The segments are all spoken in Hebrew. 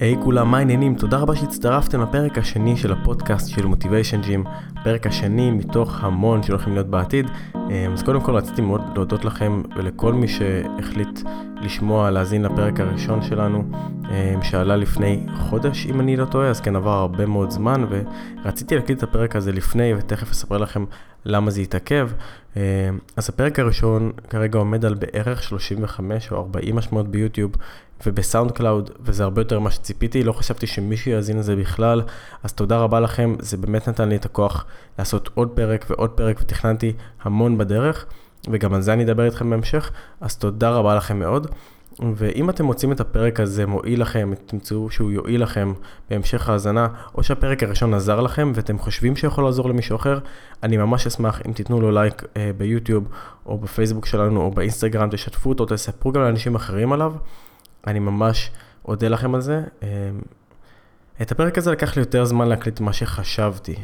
היי hey, כולם, מה העניינים? תודה רבה שהצטרפתם לפרק השני של הפודקאסט של מוטיביישן ג'ים, הפרק השני מתוך המון שהולכים להיות בעתיד. אמ, אז קודם כל רציתי מאוד להודות לכם ולכל מי שהחליט לשמוע, להאזין לפרק הראשון שלנו, אמ, שעלה לפני חודש אם אני לא טועה, אז כן עבר הרבה מאוד זמן ורציתי להקליט את הפרק הזה לפני ותכף אספר לכם למה זה התעכב. אמ, אז הפרק הראשון כרגע עומד על בערך 35 או 40 משמעות ביוטיוב וב SoundCloud, וזה הרבה יותר ממה שציפיתי, לא חשבתי שמישהו יאזין לזה בכלל, אז תודה רבה לכם, זה באמת נתן לי את הכוח לעשות עוד פרק ועוד פרק, ותכננתי המון בדרך, וגם על זה אני אדבר איתכם בהמשך, אז תודה רבה לכם מאוד. ואם אתם מוצאים את הפרק הזה מועיל לכם, תמצאו שהוא יועיל לכם בהמשך ההאזנה, או שהפרק הראשון עזר לכם ואתם חושבים שיכול לעזור למישהו אחר, אני ממש אשמח אם תיתנו לו לייק אה, ביוטיוב, או בפייסבוק שלנו, או באינסטגרם, תשתפו אותו, תספרו גם לאנשים אחרים עליו. אני ממש אודה לכם על זה. אמ, את הפרק הזה לקח לי יותר זמן להקליט ממה שחשבתי.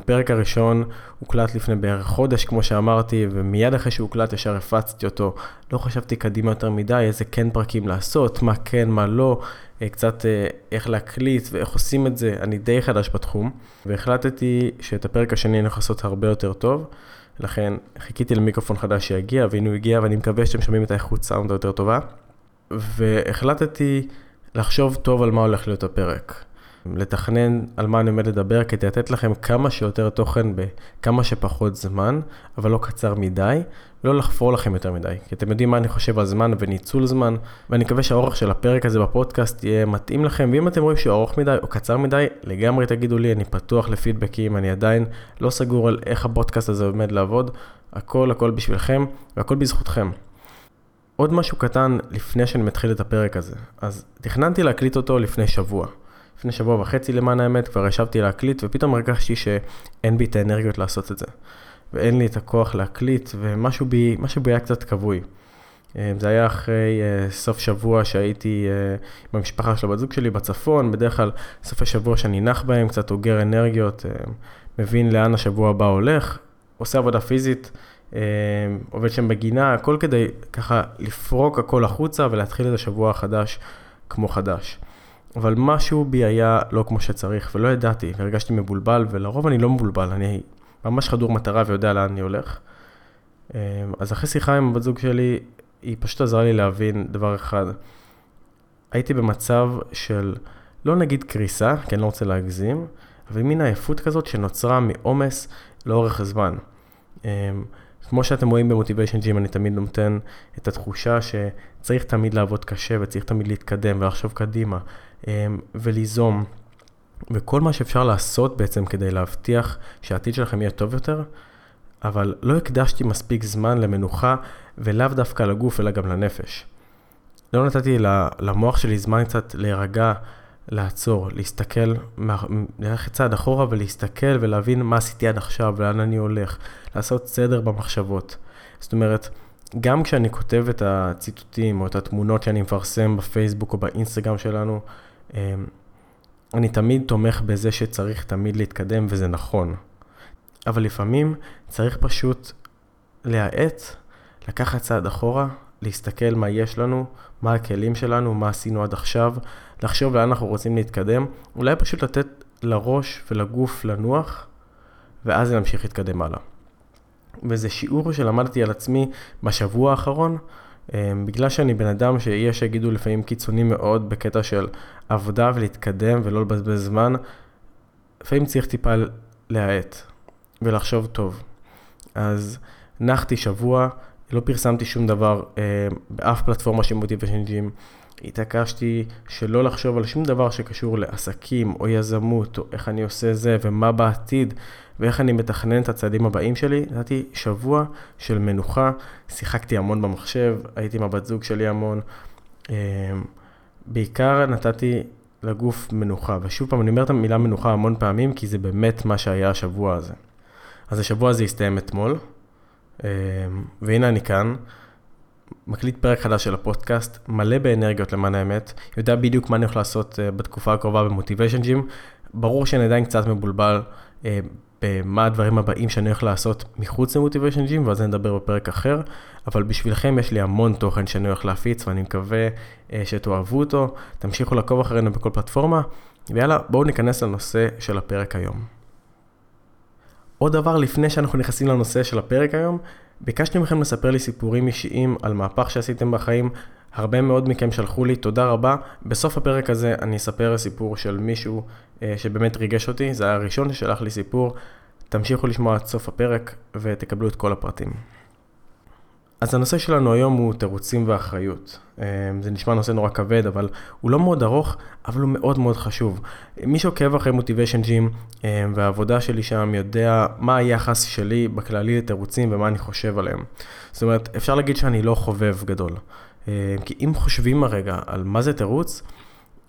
הפרק אמ, הראשון הוקלט לפני בערך חודש, כמו שאמרתי, ומיד אחרי שהוא הוקלט ישר הפצתי אותו. לא חשבתי קדימה יותר מדי, איזה כן פרקים לעשות, מה כן, מה לא, אה, קצת אה, איך להקליט ואיך עושים את זה. אני די חדש בתחום, והחלטתי שאת הפרק השני אני הולך לעשות הרבה יותר טוב. לכן חיכיתי למיקרופון חדש שיגיע, והנה הוא הגיע, ואני מקווה שאתם שומעים את האיכות סאונד היותר טובה. והחלטתי לחשוב טוב על מה הולך להיות הפרק. לתכנן על מה אני עומד לדבר כדי לתת לכם כמה שיותר תוכן בכמה שפחות זמן, אבל לא קצר מדי, ולא לחפור לכם יותר מדי. כי אתם יודעים מה אני חושב על זמן וניצול זמן, ואני מקווה שהאורך של הפרק הזה בפודקאסט יהיה מתאים לכם, ואם אתם רואים שהוא ארוך מדי או קצר מדי, לגמרי תגידו לי, אני פתוח לפידבקים, אני עדיין לא סגור על איך הפודקאסט הזה עומד לעבוד, הכל הכל בשבילכם, והכל בזכותכם. עוד משהו קטן לפני שאני מתחיל את הפרק הזה. אז תכננתי להקליט אותו לפני שבוע. לפני שבוע וחצי למען האמת, כבר ישבתי להקליט, ופתאום הרגשתי שאין בי את האנרגיות לעשות את זה. ואין לי את הכוח להקליט, ומשהו בי, משהו בי היה קצת כבוי. אה, זה היה אחרי uh, סוף שבוע שהייתי עם המשפחה של הבת זוג שלי בצפון, בדרך כלל סופי שבוע שאני נח בהם, קצת אוגר אנרגיות, מבין לאן השבוע הבא הולך, עושה עבודה פיזית, אה, עובד שם בגינה, הכל כדי ככה לפרוק הכל החוצה ולהתחיל את השבוע החדש כמו חדש. אבל משהו בי היה לא כמו שצריך, ולא ידעתי, והרגשתי מבולבל, ולרוב אני לא מבולבל, אני ממש חדור מטרה ויודע לאן אני הולך. אה, אז אחרי שיחה עם הבת זוג שלי, היא פשוט עזרה לי להבין דבר אחד. הייתי במצב של, לא נגיד קריסה, כי אני לא רוצה להגזים, אבל מין עייפות כזאת שנוצרה מעומס לאורך הזמן. אה, כמו שאתם רואים במוטיביישן ג'ים, אני תמיד נותן את התחושה שצריך תמיד לעבוד קשה וצריך תמיד להתקדם ולחשוב קדימה אמ, וליזום. וכל מה שאפשר לעשות בעצם כדי להבטיח שהעתיד שלכם יהיה טוב יותר, אבל לא הקדשתי מספיק זמן למנוחה ולאו דווקא לגוף אלא גם לנפש. לא נתתי למוח שלי זמן קצת להירגע, לעצור, להסתכל, ללכת צעד אחורה ולהסתכל ולהבין מה עשיתי עד עכשיו ולאן אני הולך, לעשות סדר במחשבות. זאת אומרת, גם כשאני כותב את הציטוטים או את התמונות שאני מפרסם בפייסבוק או באינסטגרם שלנו, אמ, אני תמיד תומך בזה שצריך תמיד להתקדם וזה נכון. אבל לפעמים צריך פשוט להאט, לקחת צעד אחורה, להסתכל מה יש לנו, מה הכלים שלנו, מה עשינו עד עכשיו, לחשוב לאן אנחנו רוצים להתקדם, אולי פשוט לתת לראש ולגוף לנוח, ואז להמשיך להתקדם הלאה. וזה שיעור שלמדתי על עצמי בשבוע האחרון, אמ, בגלל שאני בן אדם שיש שיגידו לפעמים קיצוני מאוד בקטע של עבודה ולהתקדם ולא לבזבז זמן, לפעמים צריך טיפה להאט ולחשוב טוב. אז נחתי שבוע, לא פרסמתי שום דבר אה, באף פלטפורמה של מוטיביישן ג'ים. התעקשתי שלא לחשוב על שום דבר שקשור לעסקים או יזמות, או איך אני עושה זה ומה בעתיד, ואיך אני מתכנן את הצעדים הבאים שלי. נתתי שבוע של מנוחה, שיחקתי המון במחשב, הייתי עם הבת זוג שלי המון. אה, בעיקר נתתי לגוף מנוחה, ושוב פעם, אני אומר את המילה מנוחה המון פעמים, כי זה באמת מה שהיה השבוע הזה. אז השבוע הזה הסתיים אתמול. אמ, והנה אני כאן, מקליט פרק חדש של הפודקאסט, מלא באנרגיות למען האמת, יודע בדיוק מה אני הולך לעשות אה, בתקופה הקרובה במוטיביישן ג'ים, ברור שאני עדיין קצת מבולבל אה, אה, מה הדברים הבאים שאני הולך לעשות מחוץ למוטיביישן ג'ים, ועל זה נדבר בפרק אחר, אבל בשבילכם יש לי המון תוכן שאני הולך להפיץ, ואני מקווה אה, שתאהבו אותו, תמשיכו לעקוב אחרינו בכל פלטפורמה, ויאללה, בואו ניכנס לנושא של הפרק היום. עוד דבר לפני שאנחנו נכנסים לנושא של הפרק היום, ביקשתי מכם לספר לי סיפורים אישיים על מהפך שעשיתם בחיים, הרבה מאוד מכם שלחו לי, תודה רבה. בסוף הפרק הזה אני אספר סיפור של מישהו אה, שבאמת ריגש אותי, זה היה הראשון ששלח לי סיפור. תמשיכו לשמוע עד סוף הפרק ותקבלו את כל הפרטים. אז הנושא שלנו היום הוא תירוצים ואחריות. אה, זה נשמע נושא נורא כבד, אבל הוא לא מאוד ארוך, אבל הוא מאוד מאוד חשוב. מי שעוקב אחרי מוטיביישן ג'ים אה, והעבודה שלי שם יודע מה היחס שלי בכללי לתירוצים ומה אני חושב עליהם. זאת אומרת, אפשר להגיד שאני לא חובב גדול. אה, כי אם חושבים הרגע על מה זה תירוץ,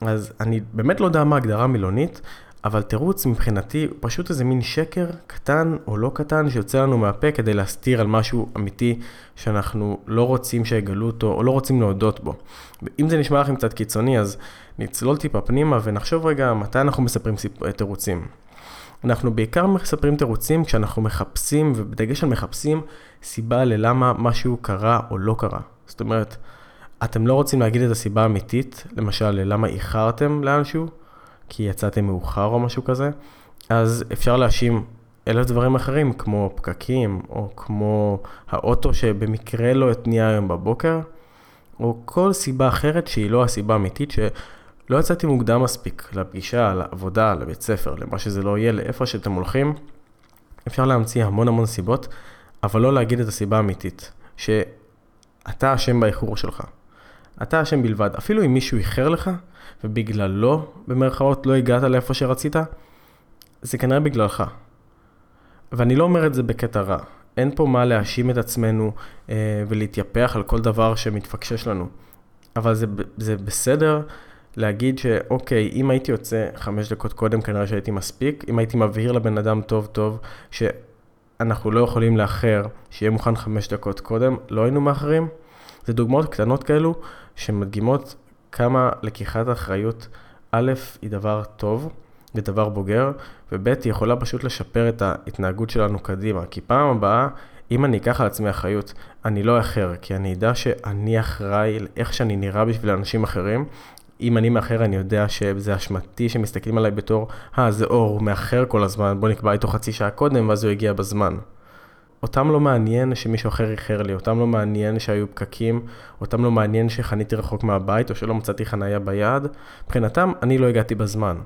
אז אני באמת לא יודע מה הגדרה מילונית, אבל תירוץ מבחינתי הוא פשוט איזה מין שקר קטן או לא קטן שיוצא לנו מהפה כדי להסתיר על משהו אמיתי שאנחנו לא רוצים שיגלו אותו או לא רוצים להודות בו. ואם זה נשמע לכם קצת קיצוני אז נצלול טיפה פנימה ונחשוב רגע מתי אנחנו מספרים. אה, תירוצים. אנחנו בעיקר מספרים תירוצים כשאנחנו מחפשים, ובדגש על מחפשים, סיבה ללמה משהו קרה או לא קרה. זאת אומרת, אתם לא רוצים להגיד את הסיבה האמיתית, למשל למה איחרתם לאנשהו, כי יצאתם מאוחר או משהו כזה, אז אפשר להאשים אלף דברים אחרים, כמו פקקים, או כמו האוטו שבמקרה לא התניע היום בבוקר, או כל סיבה אחרת שהיא לא הסיבה האמיתית, שלא יצאתי מוקדם מספיק לפגישה, לעבודה, לבית ספר, למה שזה לא יהיה, לאיפה שאתם הולכים. אפשר להמציא המון המון סיבות, אבל לא להגיד את הסיבה האמיתית, שאתה אשם באיחור שלך. אתה אשם בלבד. אפילו אם מישהו איחר לך, ובגללו, במרכאות, לא הגעת לאיפה שרצית, זה כנראה בגללך. ואני לא אומר את זה בקטע רע. אין פה מה להאשים את עצמנו אה, ולהתייפח על כל דבר שמתפקשש לנו. אבל זה, זה בסדר להגיד שאוקיי, אם הייתי יוצא חמש דקות קודם, כנראה שהייתי מספיק. אם הייתי מבהיר לבן אדם טוב טוב שאנחנו לא יכולים לאחר, שיהיה מוכן חמש דקות קודם, לא היינו מאחרים. זה דוגמאות קטנות כאלו שמדגימות כמה לקיחת אחריות, א', היא דבר טוב ודבר בוגר, וב', היא יכולה פשוט לשפר את ההתנהגות שלנו קדימה. כי פעם הבאה, אם אני אקח על עצמי אחריות, אני לא אאחר, כי אני אדע שאני אחראי לאיך שאני נראה בשביל אנשים אחרים. אם אני מאחר, אני יודע שזה אשמתי שמסתכלים עליי בתור, אה, זה אור, הוא מאחר כל הזמן, בוא נקבע איתו חצי שעה קודם, ואז הוא יגיע בזמן. אותם לא מעניין שמישהו אחר איחר לי, אותם לא מעניין שהיו פקקים, אותם לא מעניין שחניתי רחוק מהבית או שלא מצאתי חניה ביד. מבחינתם, אני לא הגעתי בזמן.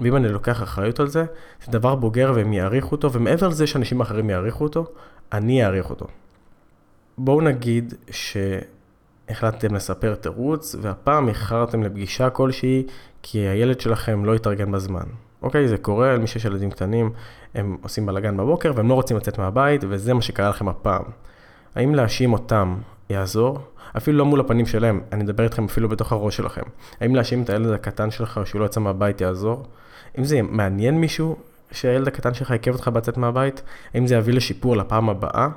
ואם אני לוקח אחריות על זה, זה דבר בוגר והם יעריכו אותו, ומעבר לזה שאנשים אחרים יעריכו אותו, אני אעריך אותו. בואו נגיד שהחלטתם לספר תירוץ, והפעם איחרתם לפגישה כלשהי, כי הילד שלכם לא התארגן בזמן. אוקיי, זה קורה למי שיש ילדים קטנים, הם עושים בלאגן בבוקר והם לא רוצים לצאת מהבית, וזה מה שקרה לכם הפעם. האם להאשים אותם יעזור? אפילו לא מול הפנים שלהם, אני מדבר איתכם אפילו בתוך הראש שלכם. האם להאשים את הילד הקטן שלך שהוא לא יצא מהבית יעזור? אם זה מעניין מישהו שהילד הקטן שלך עיכב אותך בצאת מהבית, האם זה יביא לשיפור לפעם הבאה?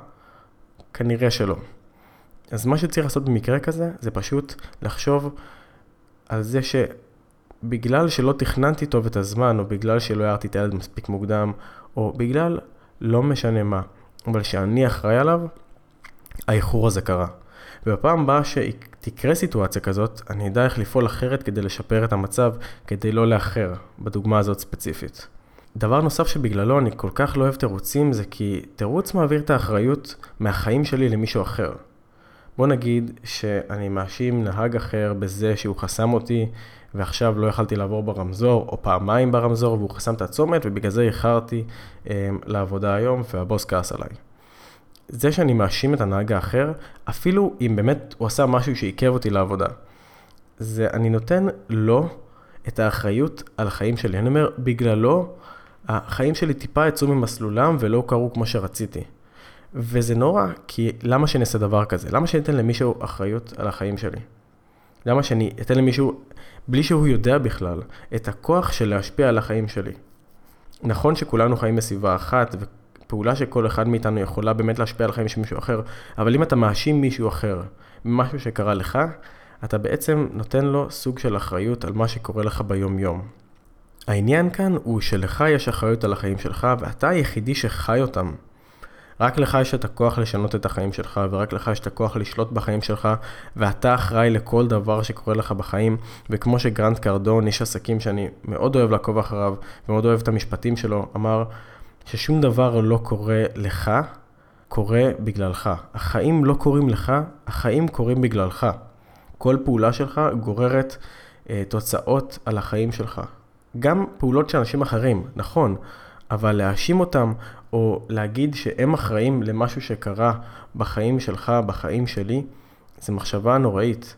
כנראה שלא. אז מה שצריך לעשות במקרה כזה, זה פשוט לחשוב על זה ש... בגלל שלא תכננתי טוב את הזמן, או בגלל שלא הערתי את הילד מספיק מוקדם, או בגלל לא משנה מה, אבל שאני אחראי עליו, האיחור הזה קרה. ובפעם הבאה שתקרה סיטואציה כזאת, אני אדע איך לפעול אחרת כדי לשפר את המצב, כדי לא לאחר, בדוגמה הזאת ספציפית. דבר נוסף שבגללו אני כל כך לא אוהב תירוצים זה כי תירוץ מעביר את האחריות מהחיים שלי למישהו אחר. בוא נגיד שאני מאשים נהג אחר בזה שהוא חסם אותי ועכשיו לא יכלתי לעבור ברמזור, או פעמיים ברמזור, והוא חסם את הצומת, ובגלל זה איחרתי אה, לעבודה היום, והבוס כעס עליי. זה שאני מאשים את הנהג האחר, אפילו אם באמת הוא עשה משהו שעיכב אותי לעבודה. זה, אני נותן לו את האחריות על החיים שלי. אני אומר, בגללו, החיים שלי טיפה יצאו ממסלולם ולא קרו כמו שרציתי. וזה נורא, כי למה שאני אעשה דבר כזה? למה שאני אתן למישהו אחריות על החיים שלי? למה שאני אתן למישהו, בלי שהוא יודע בכלל, את הכוח של להשפיע על החיים שלי? נכון שכולנו חיים בסביבה אחת, ופעולה שכל אחד מאיתנו יכולה באמת להשפיע על החיים של מישהו אחר, אבל אם אתה מאשים מישהו אחר ממשהו שקרה לך, אתה בעצם נותן לו סוג של אחריות על מה שקורה לך ביום-יום. העניין כאן הוא שלך יש אחריות על החיים שלך, ואתה היחידי שחי אותם. רק לך יש את הכוח לשנות את החיים שלך, ורק לך יש את הכוח לשלוט בחיים שלך, ואתה אחראי לכל דבר שקורה לך בחיים. וכמו שגרנט קרדון, איש עסקים שאני מאוד אוהב לעקוב אחריו, ומאוד אוהב את המשפטים שלו, אמר ששום דבר לא קורה לך, קורה בגללך. החיים לא קורים לך, החיים קורים בגללך. כל פעולה שלך גוררת אה, תוצאות על החיים שלך. גם פעולות של אנשים אחרים, נכון, אבל להאשים אותם או להגיד שהם אחראים למשהו שקרה בחיים שלך, בחיים שלי, זו מחשבה נוראית.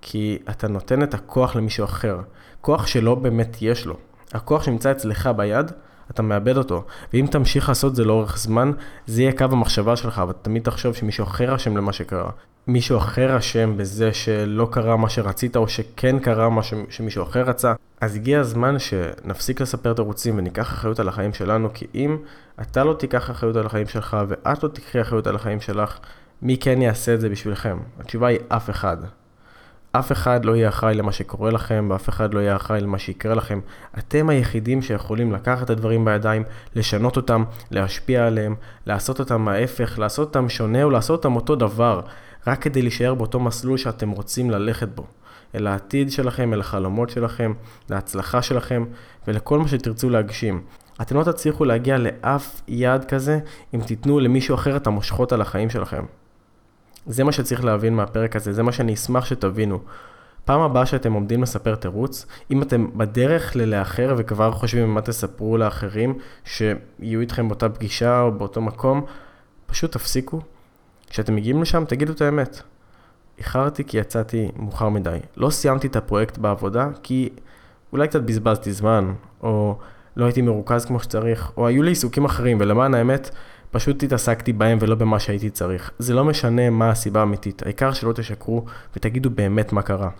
כי אתה נותן את הכוח למישהו אחר, כוח שלא באמת יש לו. הכוח שנמצא אצלך ביד, אתה מאבד אותו. ואם תמשיך לעשות זה לאורך זמן, זה יהיה קו המחשבה שלך, אבל תמיד תחשוב שמישהו אחר אשם למה שקרה. מישהו אחר אשם בזה שלא קרה מה שרצית, או שכן קרה מה. שמישהו אחר רצה. אז הגיע הזמן שנפסיק לספר תירוצים וניקח אחריות על החיים שלנו, כי אם אתה לא תיקח אחריות על החיים שלך, ואת לא תיקחי אחריות על החיים שלך, מי כן יעשה את זה בשבילכם? התשובה היא אף אחד. אף אחד לא יהיה אחראי למה שקורה לכם, ואף אחד לא יהיה אחראי למה שיקרה לכם. אתם היחידים שיכולים לקחת את הדברים בידיים, לשנות אותם, להשפיע עליהם, לעשות אותם ההפך, לעשות אותם שונה או לעשות אותם אותו דבר, רק כדי להישאר באותו מסלול שאתם רוצים ללכת בו. אל העתיד שלכם, אל החלומות שלכם, להצלחה שלכם ולכל מה שתרצו להגשים. אתם לא תצליחו להגיע לאף יעד כזה אם תיתנו למישהו אחר את המושכות על החיים שלכם. זה מה שצריך להבין מהפרק הזה, זה מה שאני אשמח שתבינו. פעם הבאה שאתם עומדים לספר תירוץ, אם אתם בדרך ללאחר וכבר חושבים מה תספרו לאחרים שיהיו איתכם באותה פגישה או באותו מקום, פשוט תפסיקו. כשאתם מגיעים לשם, תגידו את האמת. איחרתי כי יצאתי מאוחר מדי. לא סיימתי את הפרויקט בעבודה כי אולי קצת בזבזתי זמן, או לא הייתי מרוכז כמו שצריך, או היו לי עיסוקים אחרים, ולמען האמת, פשוט התעסקתי בהם ולא במה שהייתי צריך. זה לא משנה מה הסיבה האמיתית, העיקר שלא תשקרו ותגידו באמת מה קרה.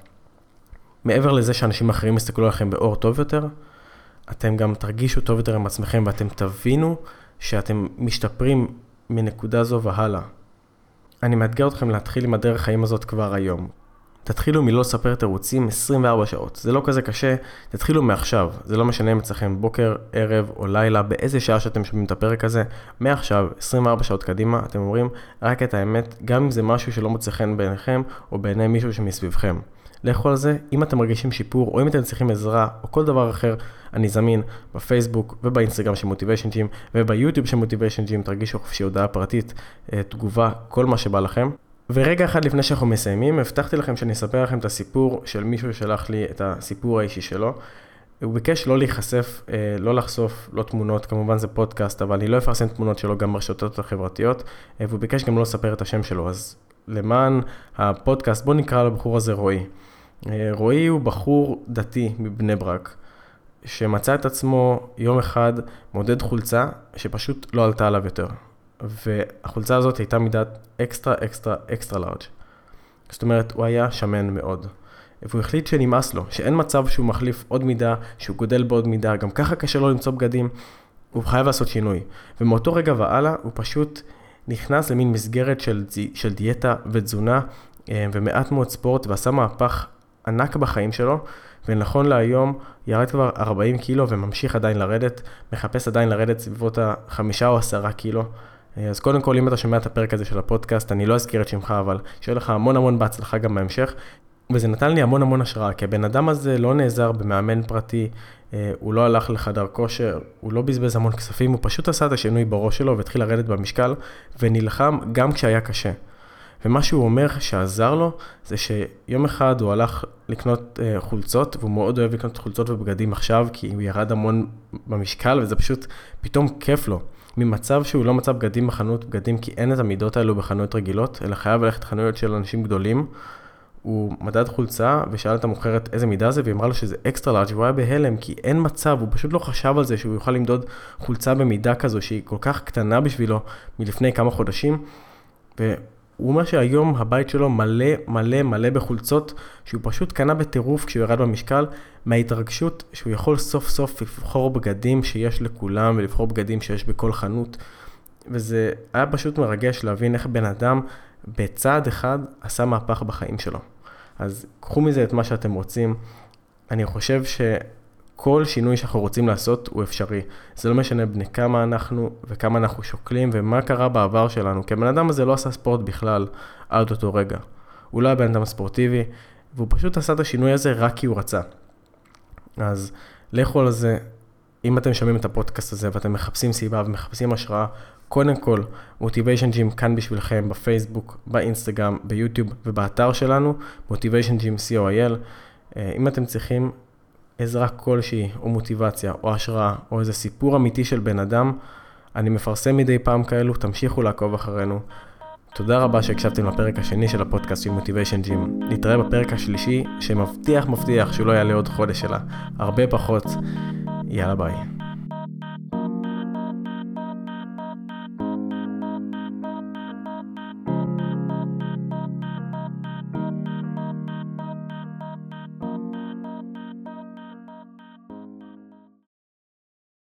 מעבר לזה שאנשים אחרים יסתכלו עליכם באור טוב יותר, אתם גם תרגישו טוב יותר עם עצמכם ואתם תבינו שאתם משתפרים מנקודה זו והלאה. אני מאתגר אתכם להתחיל עם הדרך חיים הזאת כבר היום. תתחילו מלא לספר תירוצים 24 שעות, זה לא כזה קשה, תתחילו מעכשיו, זה לא משנה אם אצלכם בוקר, ערב או לילה, באיזה שעה שאתם שומעים את הפרק הזה, מעכשיו, 24 שעות קדימה, אתם אומרים רק את האמת, גם אם זה משהו שלא מוצא חן בעיניכם או בעיני מישהו שמסביבכם. לכו על זה, אם אתם מרגישים שיפור או אם אתם צריכים עזרה או כל דבר אחר, אני זמין בפייסבוק ובאינסטגרם של מוטיביישן ג'ים וביוטיוב של מוטיביישן ג'ים, תרגישו חופשי הודעה פרטית, אה, תגובה, כל מה שבא לכם. ורגע אחד לפני שאנחנו מסיימים, הבטחתי לכם שאני אספר לכם את הסיפור של מישהו ששלח לי את הסיפור האישי שלו. הוא ביקש לא להיחשף, אה, לא לחשוף, לא תמונות, כמובן זה פודקאסט, אבל אני לא אפרסם תמונות שלו גם ברשתות החברתיות, אה, והוא ביקש גם לא לספר את השם שלו, אז למען הפודקאסט, בואו נקרא לבחור הזה רועי. אה, רועי הוא בחור דתי מבני ברק, שמצא את עצמו יום אחד מודד חולצה שפשוט לא עלתה עליו יותר. והחולצה הזאת הייתה מידת אקסטרה אקסטרה אקסטרה לארג'. זאת אומרת, הוא היה שמן מאוד. והוא החליט שנמאס לו, שאין מצב שהוא מחליף עוד מידה, שהוא גודל בעוד מידה, גם ככה קשה לו למצוא בגדים, הוא חייב לעשות שינוי. ומאותו רגע והלאה, הוא פשוט נכנס למין מסגרת של, של דיאטה ותזונה אה, ומעט מאוד ספורט, ועשה מהפך ענק בחיים שלו, ונכון להיום ירד כבר 40 קילו וממשיך עדיין לרדת, מחפש עדיין לרדת סביבות החמישה או עשרה קילו. אז קודם כל, אם אתה שומע את הפרק הזה של הפודקאסט, אני לא אזכיר את שמך, אבל שיהיה לך המון המון בהצלחה גם בהמשך. וזה נתן לי המון המון השראה, כי הבן אדם הזה לא נעזר במאמן פרטי, אה, הוא לא הלך לחדר כושר, הוא לא בזבז המון כספים, הוא פשוט עשה את השינוי בראש שלו והתחיל לרדת במשקל, ונלחם גם כשהיה קשה. ומה שהוא אומר שעזר לו, זה שיום אחד הוא הלך לקנות uh, חולצות, והוא מאוד אוהב לקנות חולצות ובגדים עכשיו, כי הוא ירד המון במשקל, וזה פשוט פתאום כיף לו. ממצב שהוא לא מצא בגדים בחנות בגדים, כי אין את המידות האלו בחנויות רגילות, אלא חייב ללכת לחנויות של אנשים גדולים. הוא מדד חולצה ושאל את המוכרת איזה מידה זה, והיא אמרה לו שזה אקסטרה לארג' והוא היה בהלם, כי אין מצב, הוא פשוט לא חשב על זה שהוא יוכל למדוד חולצה במידה כזו שהיא כל כך קטנה בשבילו מלפני כמה חודשים. הוא אומר שהיום הבית שלו מלא מלא מלא בחולצות שהוא פשוט קנה בטירוף כשהוא ירד במשקל מההתרגשות שהוא יכול סוף סוף לבחור בגדים שיש לכולם ולבחור בגדים שיש בכל חנות. וזה היה פשוט מרגש להבין איך בן אדם בצעד אחד עשה מהפך בחיים שלו. אז קחו מזה את מה שאתם רוצים. אני חושב כל שינוי שאנחנו רוצים לעשות הוא אפשרי. זה לא משנה בני כמה אנחנו וכמה אנחנו שוקלים ומה קרה בעבר שלנו, כי הבן אדם הזה לא עשה ספורט בכלל עד אותו רגע. הוא לא היה בן אדם ספורטיבי, והוא פשוט עשה את השינוי הזה רק כי הוא רצה. אז לכו על זה, אם אתם שומעים את הפודקאסט הזה ואתם מחפשים סיבה ומחפשים השראה, קודם כל, מוטיביישן ג'ים כאן בשבילכם בפייסבוק, באינסטגרם, ביוטיוב ובאתר שלנו, מוטיביישן ג'ים co.il. אם אתם צריכים עזרה כלשהי, או מוטיבציה, או השראה, או איזה סיפור אמיתי של בן אדם, אני מפרסם מדי פעם כאלו, תמשיכו לעקוב אחרינו. תודה רבה שהקשבתם לפרק השני של הפודקאסט של מוטיביישן ג'ים. נתראה בפרק השלישי, שמבטיח מבטיח שהוא לא יעלה עוד חודש שלה. הרבה פחות. יאללה ביי.